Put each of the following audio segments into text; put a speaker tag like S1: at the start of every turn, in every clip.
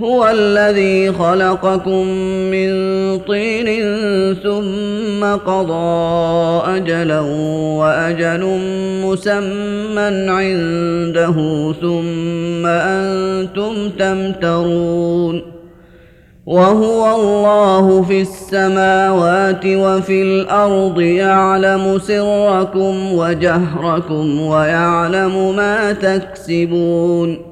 S1: هو الذي خلقكم من طين ثم قضى أجلا وأجل مسمى عنده ثم أنتم تمترون وهو الله في السماوات وفي الأرض يعلم سركم وجهركم ويعلم ما تكسبون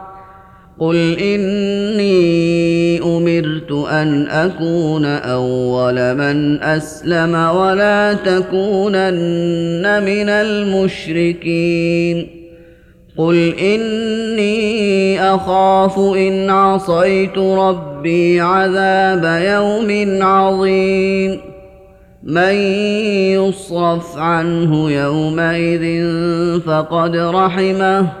S1: قل اني امرت ان اكون اول من اسلم ولا تكونن من المشركين قل اني اخاف ان عصيت ربي عذاب يوم عظيم من يصرف عنه يومئذ فقد رحمه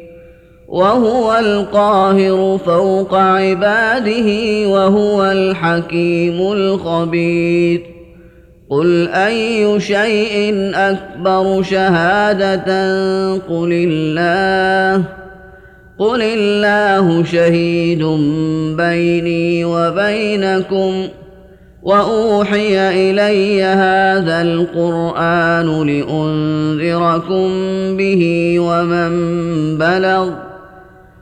S1: وهو القاهر فوق عباده وهو الحكيم الخبير. قل أي شيء أكبر شهادة قل الله قل الله شهيد بيني وبينكم وأوحي إلي هذا القرآن لأنذركم به ومن بلغ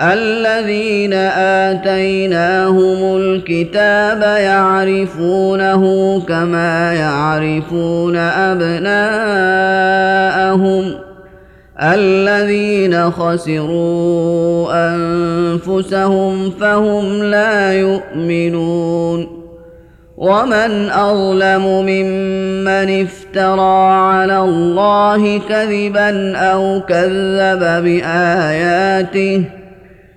S1: الذين آتيناهم الكتاب يعرفونه كما يعرفون أبناءهم الذين خسروا أنفسهم فهم لا يؤمنون ومن أظلم ممن افترى على الله كذبا أو كذب بآياته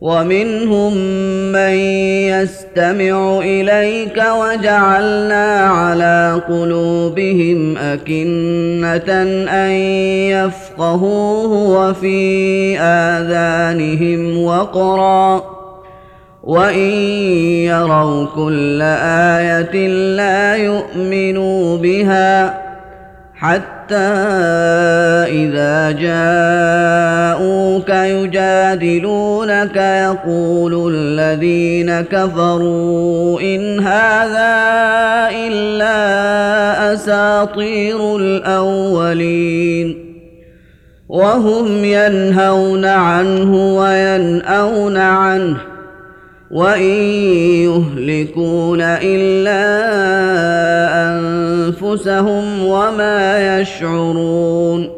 S1: ومنهم من يستمع إليك وجعلنا على قلوبهم أكنة أن يفقهوه وفي آذانهم وقرا وإن يروا كل آية لا يؤمنوا بها حتى إذا جاءوك يجادلونك يقول الذين كفروا إن هذا إلا أساطير الأولين وهم ينهون عنه وينأون عنه وإن يهلكون إلا أنفسهم وما يشعرون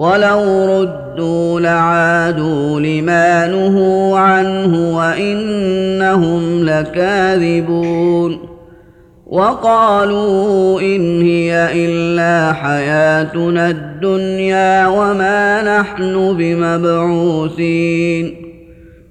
S1: ولو ردوا لعادوا لما نهوا عنه وإنهم لكاذبون وقالوا إن هي إلا حياتنا الدنيا وما نحن بمبعوثين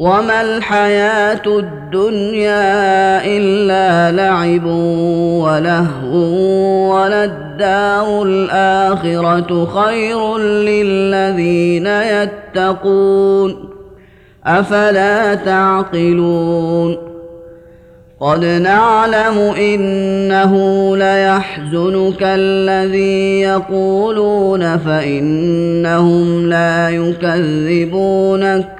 S1: وما الحياة الدنيا إلا لعب ولهو وللدار الآخرة خير للذين يتقون أفلا تعقلون قد نعلم إنه ليحزنك الذي يقولون فإنهم لا يكذبونك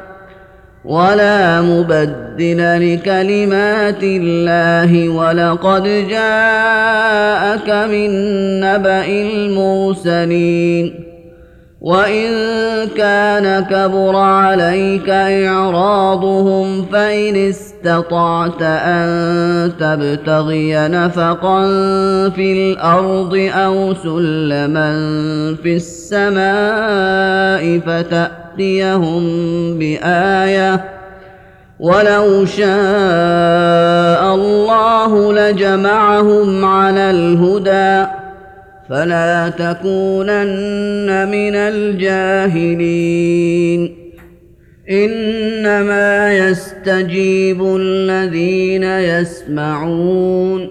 S1: ولا مبدل لكلمات الله ولقد جاءك من نبأ المرسلين وإن كان كبر عليك إعراضهم فإن استطعت أن تبتغي نفقا في الأرض أو سلما في السماء فتأتي ياتيهم بآية. ولو شاء الله لجمعهم على الهدى. فلا تكونن من الجاهلين. إنما يستجيب الذين يسمعون.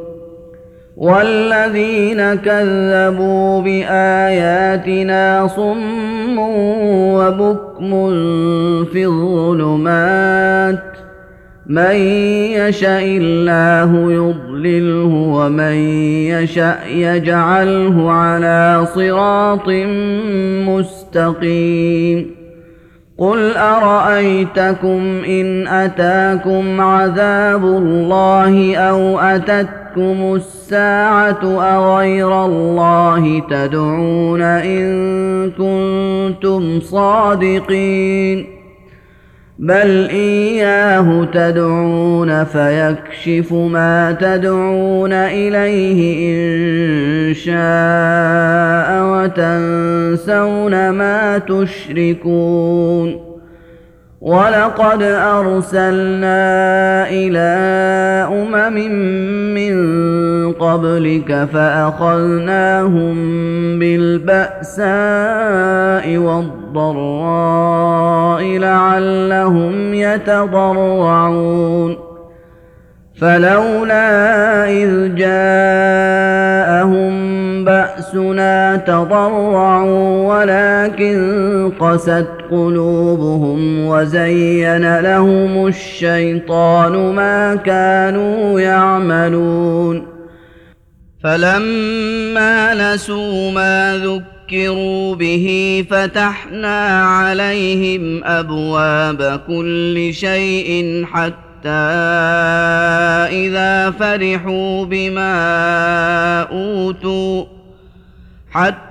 S1: والذين كذبوا بآياتنا صم وبكم في الظلمات من يشاء الله يضلله ومن يشاء يجعله على صراط مستقيم. قل أرأيتكم إن أتاكم عذاب الله أو اتتكم الساعة أغير الله تدعون إن كنتم صادقين بل إياه تدعون فيكشف ما تدعون إليه إن شاء وتنسون ما تشركون ولقد ارسلنا إلى امم من قبلك فاخذناهم بالباساء والضراء لعلهم يتضرعون فلولا اذ جاءهم بأسنا تضرعوا ولكن قست قلوبهم وزين لهم الشيطان ما كانوا يعملون. فلما نسوا ما ذكروا به فتحنا عليهم أبواب كل شيء حتى حتى إذا فرحوا بما أوتوا حتى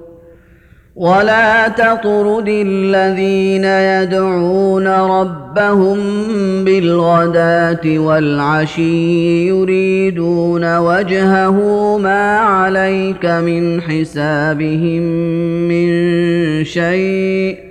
S1: ولا تطرد الذين يدعون ربهم بالغداه والعشي يريدون وجهه ما عليك من حسابهم من شيء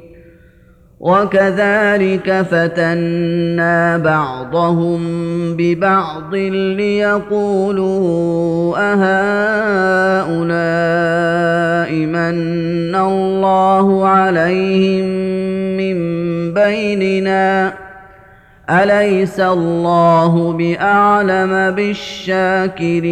S1: وكذلك فتنا بعضهم ببعض ليقولوا أهؤلاء من الله عليهم من بيننا؟ أليس الله بأعلم بالشاكرين؟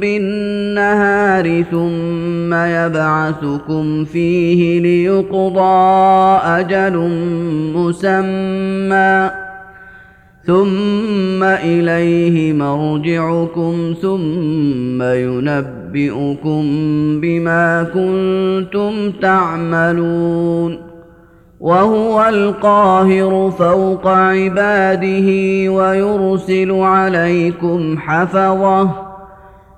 S1: بالنهار ثم يبعثكم فيه ليقضى أجل مسمى ثم اليه مرجعكم ثم ينبئكم بما كنتم تعملون وهو القاهر فوق عباده ويرسل عليكم حفظه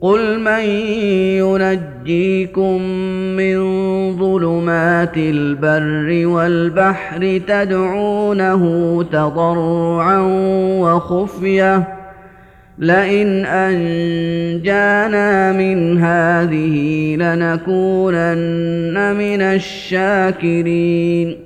S1: قل من ينجيكم من ظلمات البر والبحر تدعونه تضرعا وخفيه لئن انجانا من هذه لنكونن من الشاكرين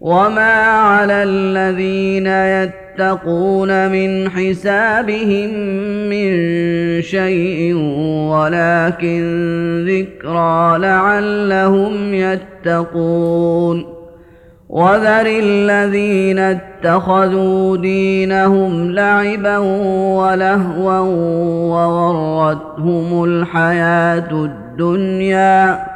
S1: وما على الذين يتقون من حسابهم من شيء ولكن ذكرى لعلهم يتقون وذر الذين اتخذوا دينهم لعبا ولهوا وغرتهم الحياة الدنيا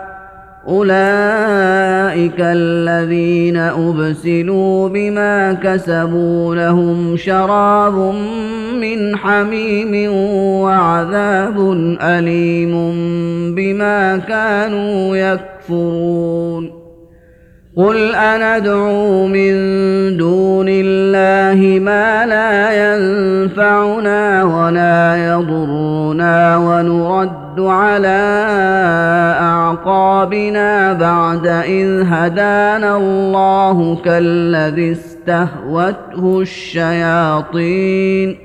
S1: أولئك الذين أبسلوا بما كسبوا لهم شراب من حميم وعذاب أليم بما كانوا يكفرون. قل أندعو من دون الله ما لا ينفعنا ولا يضرنا ونرد نرد على أعقابنا بعد إذ هدانا الله كالذي استهوته الشياطين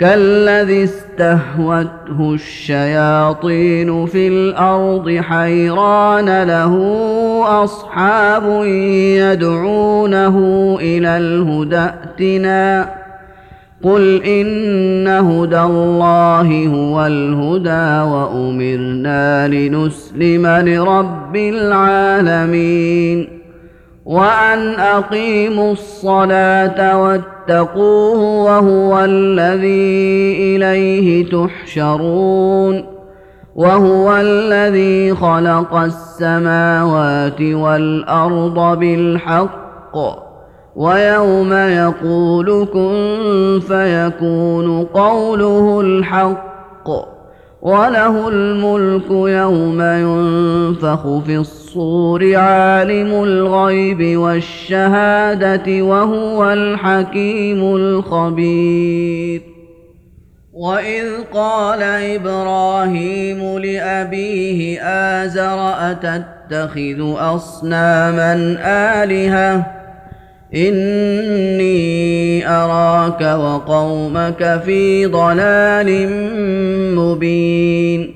S1: كالذي استهوته الشياطين في الأرض حيران له أصحاب يدعونه إلى الهدى ائتنا قل ان هدى الله هو الهدى وامرنا لنسلم لرب العالمين وان اقيموا الصلاه واتقوه وهو الذي اليه تحشرون وهو الذي خلق السماوات والارض بالحق ويوم يقول كن فيكون قوله الحق وله الملك يوم ينفخ في الصور عالم الغيب والشهادة وهو الحكيم الخبير. واذ قال إبراهيم لابيه ازر اتتخذ اصناما الهه إني أراك وقومك في ضلال مبين.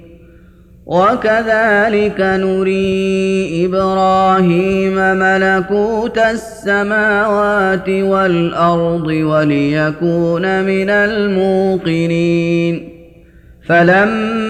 S1: وكذلك نري إبراهيم ملكوت السماوات والأرض وليكون من الموقنين. فلما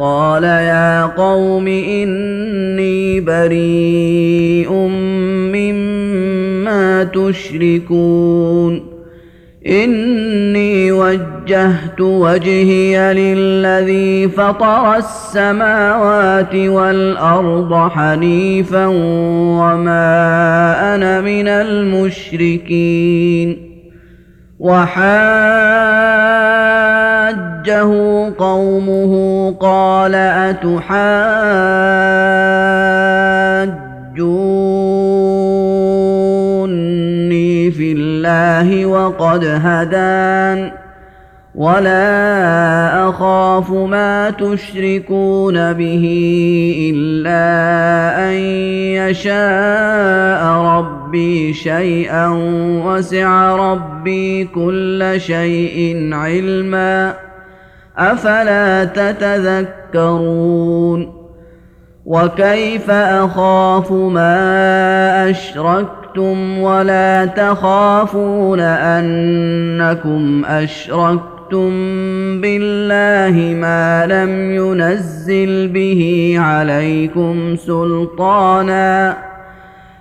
S1: قال يا قوم اني بريء مما تشركون اني وجهت وجهي للذي فطر السماوات والارض حنيفا وما أنا من المشركين وحاجه قومه قال اتحاجوني في الله وقد هدان ولا اخاف ما تشركون به الا ان يشاء ربي شيئا وسع ربي كل شيء علما أفلا تتذكرون وكيف أخاف ما أشركتم ولا تخافون أنكم أشركتم أشركتم بالله ما لم ينزل به عليكم سلطانا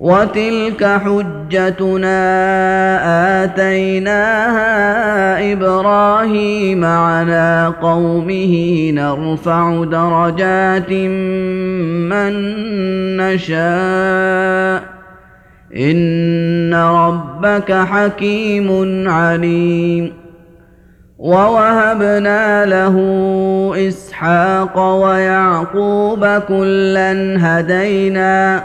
S1: وتلك حجتنا اتيناها إبراهيم على قومه نرفع درجات من نشاء ان ربك حكيم عليم ووهبنا له اسحاق ويعقوب كلا هدينا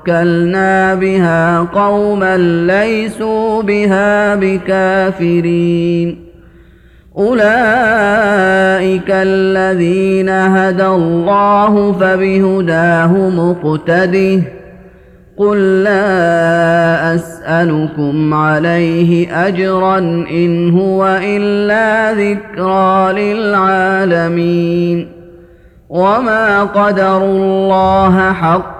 S1: وكلنا بها قوما ليسوا بها بكافرين. أولئك الذين هدى الله فبهداه مقتده قل لا أسألكم عليه أجرا إن هو إلا ذكرى للعالمين. وما قدروا الله حق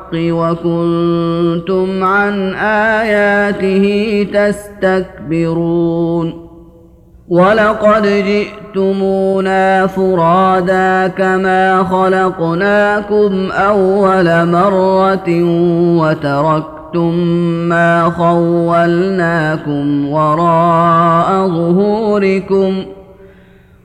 S1: وكنتم عن آياته تستكبرون ولقد جئتمونا فرادا كما خلقناكم اول مره وتركتم مَّا خَوَّلْنَاكُمْ وَرَاءَ ظُهُورِكُمْ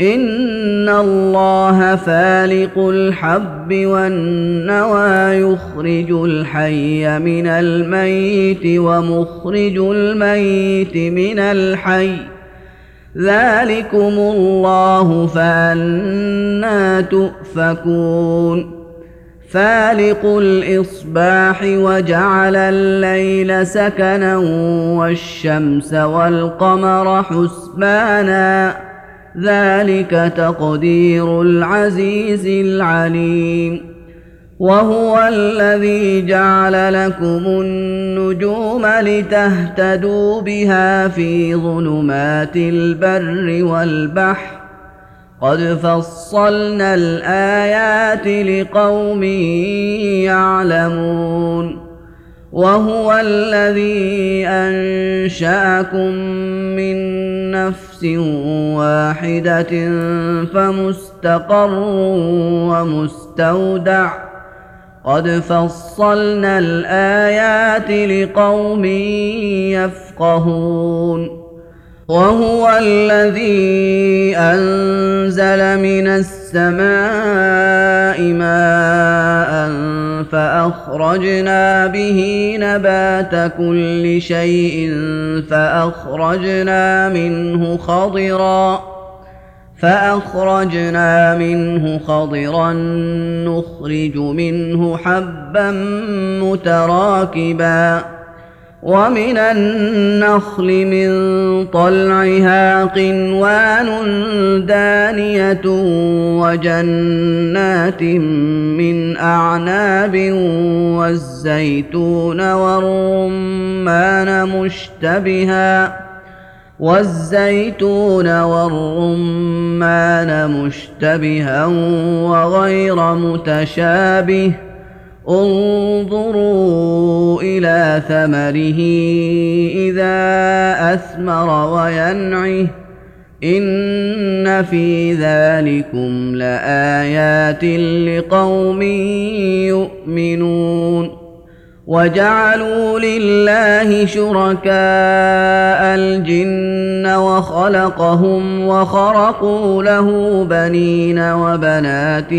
S1: ان الله فالق الحب والنوى يخرج الحي من الميت ومخرج الميت من الحي ذلكم الله فانا تؤفكون فالق الاصباح وجعل الليل سكنا والشمس والقمر حسبانا ذلك تقدير العزيز العليم. وهو الذي جعل لكم النجوم لتهتدوا بها في ظلمات البر والبحر. قد فصلنا الآيات لقوم يعلمون. وهو الذي أنشأكم من نفس واحدة فمستقر ومستودع. قد فصلنا الآيات لقوم يفقهون. وهو الذي أنزل من السماء ماء فأخرجنا به نبات كل شيء فأخرجنا منه خضرا فأخرجنا منه خضرا نخرج منه حبا متراكبا ومن النخل من طلعها قنوان دانية وجنات من أعناب والزيتون والرمان مشتبها والزيتون والرمان مشتبها وغير متشابه انظروا إلى ثمره إذا أثمر وينعه إن في ذلكم لآيات لقوم يؤمنون وجعلوا لله شركاء الجن وخلقهم وخرقوا له بنين وبنات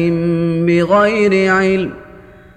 S1: بغير علم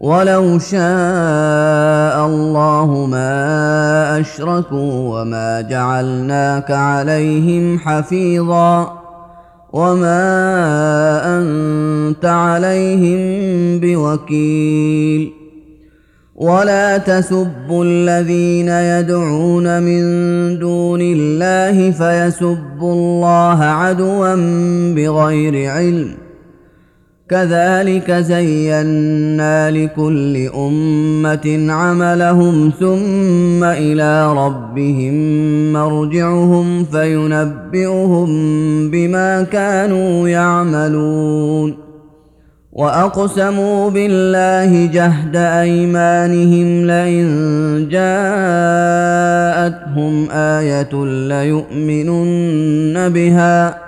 S1: ولو شاء الله ما أشركوا وما جعلناك عليهم حفيظا وما أنت عليهم بوكيل ولا تسبوا الذين يدعون من دون الله فيسبوا الله عدوا بغير علم كذلك زينا لكل أمة عملهم ثم إلى ربهم مرجعهم فينبئهم بما كانوا يعملون. وأقسموا بالله جهد أيمانهم لئن جاءتهم آية ليؤمنن بها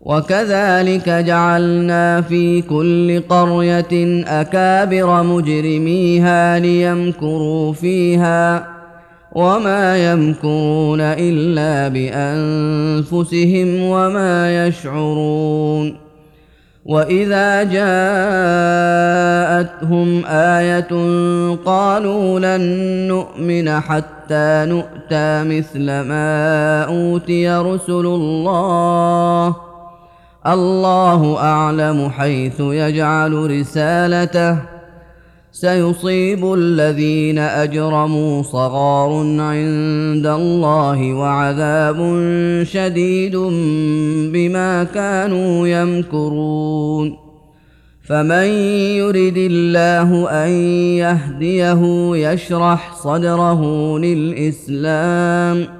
S1: وكذلك جعلنا في كل قرية أكابر مجرميها ليمكروا فيها وما يمكرون إلا بأنفسهم وما يشعرون وإذا جاءتهم آية قالوا لن نؤمن حتى نؤتى مثل ما أوتي رسل الله الله أعلم حيث يجعل رسالته. سيصيب الذين أجرموا صغار عند الله وعذاب شديد بما كانوا يمكرون. فمن يرد الله أن يهديه يشرح صدره للإسلام.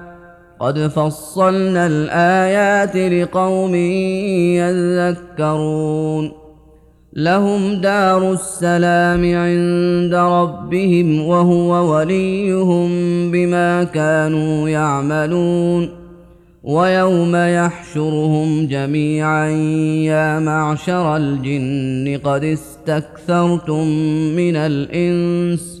S1: قد فصلنا الايات لقوم يذكرون لهم دار السلام عند ربهم وهو وليهم بما كانوا يعملون ويوم يحشرهم جميعا يا معشر الجن قد استكثرتم من الانس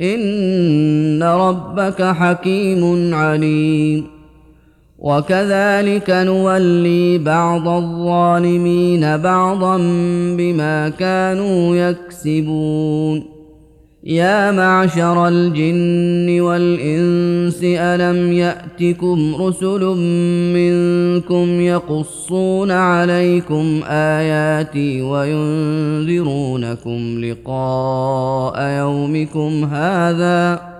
S1: إن ربك حكيم عليم. وكذلك نولي بعض الظالمين بعضا بما كانوا يكسبون. يا معشر الجن والإنس ألم يأتكم رسل منكم يقصون عليكم آياتي وينذرونكم لقاء يومكم هذا؟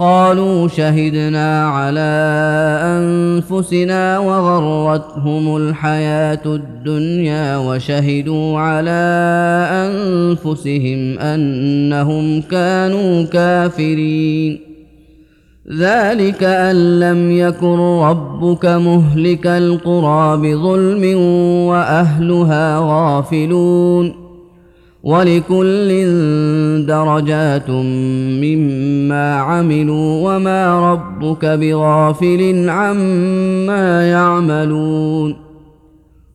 S1: قالوا شهدنا على أنفسنا وغرتهم الحياة الدنيا وشهدوا على أنفسهم أنهم كانوا كافرين. ذلك أن لم يكن ربك مهلك القرى بظلم وأهلها غافلون. ولكل درجات مما عملوا وما ربك بغافل عما يعملون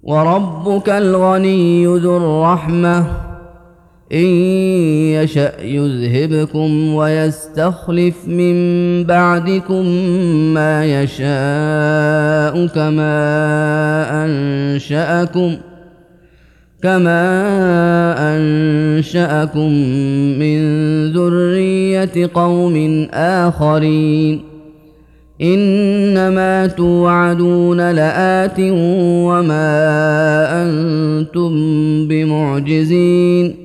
S1: وربك الغني ذو الرحمة إن يشأ يذهبكم ويستخلف من بعدكم ما يشاء كما أنشأكم كما انشاكم من ذريه قوم اخرين انما توعدون لات وما أنتم بمعجزين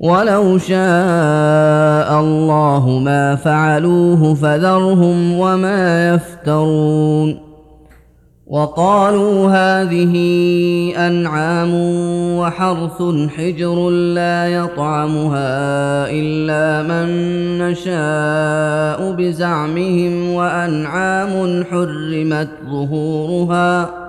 S1: ولو شاء الله ما فعلوه فذرهم وما يفترون وقالوا هذه انعام وحرث حجر لا يطعمها الا من نشاء بزعمهم وانعام حرمت ظهورها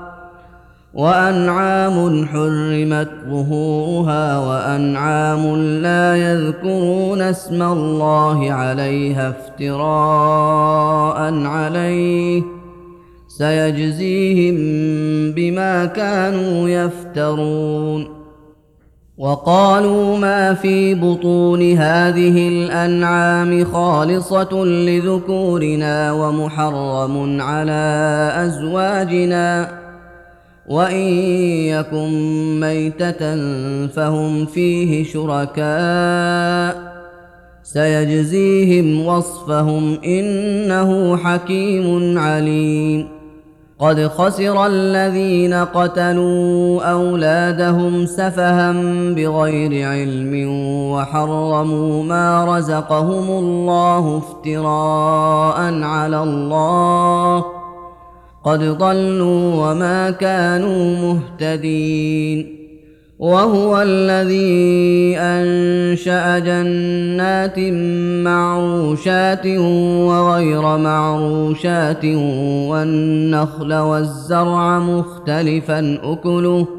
S1: وأنعام حرمت ظهورها وأنعام لا يذكرون اسم الله عليها افتراء عليه سيجزيهم بما كانوا يفترون وقالوا ما في بطون هذه الأنعام خالصة لذكورنا ومحرم على أزواجنا وان يكن ميته فهم فيه شركاء سيجزيهم وصفهم انه حكيم عليم قد خسر الذين قتلوا اولادهم سفها بغير علم وحرموا ما رزقهم الله افتراء على الله قد ضلوا وما كانوا مهتدين وهو الذي أنشأ جنات معروشات وغير معروشات والنخل والزرع مختلفا أكله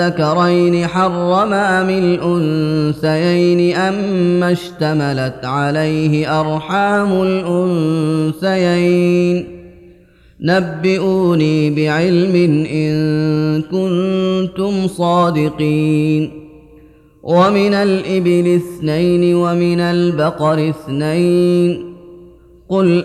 S1: أذكرين حرم أم الأنثيين أما اشتملت عليه أرحام الأنثيين. نبئوني بعلم إن كنتم صادقين. ومن الإبل اثنين ومن البقر اثنين. قل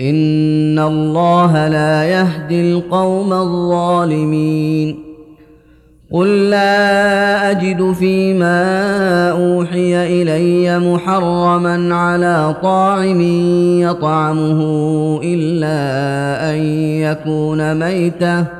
S1: ان الله لا يهدي القوم الظالمين. قل لا اجد فيما اوحي الي محرما على طاعم يطعمه الا ان يكون ميته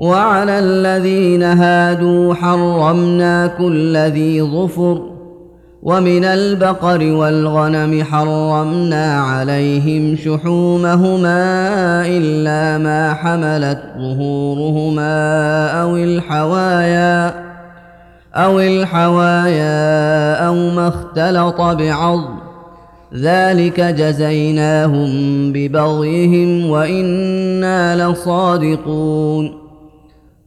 S1: وعلى الذين هادوا حرمنا كل ذي ظفر ومن البقر والغنم حرمنا عليهم شحومهما إلا ما حملت ظهورهما أو الحوايا أو الحوايا أو ما اختلط بعظم ذلك جزيناهم ببغيهم وإنا لصادقون.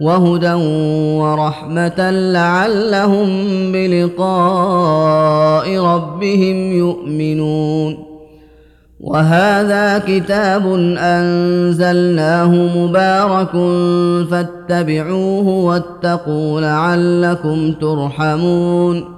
S1: وهدى ورحمة لعلهم بلقاء ربهم يؤمنون. وهذا كتاب أنزلناه مبارك فاتبعوه واتقوا لعلكم ترحمون.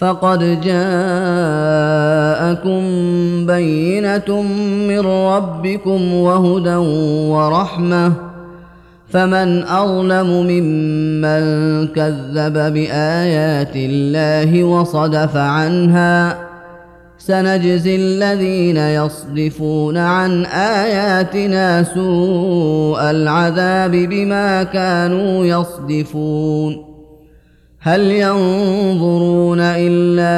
S1: فقد جاءكم بينة من ربكم وهدى ورحمة فمن أظلم ممن كذب بآيات الله وصدف عنها سنجزي الذين يصدفون عن آياتنا سوء العذاب بما كانوا يصدفون هل ينظرون إلا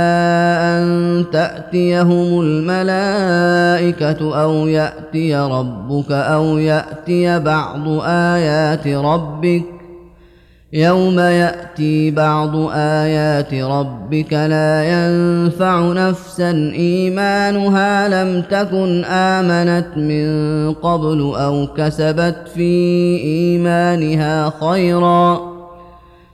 S1: أن تأتيهم الملائكة أو يأتي ربك أو يأتي بعض آيات ربك؟ يوم يأتي بعض آيات ربك لا ينفع نفسا إيمانها لم تكن آمنت من قبل أو كسبت في إيمانها خيرا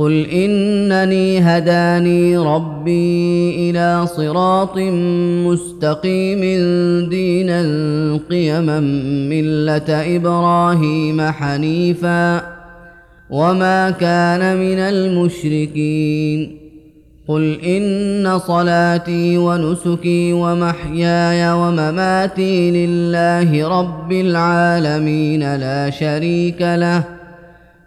S1: قل انني هداني ربي إلى صراط مستقيم دينا قيما مله إبراهيم حنيفا وما كان من المشركين قل ان صلاتي ونسكي ومحياي ومماتي لله رب العالمين لا شريك له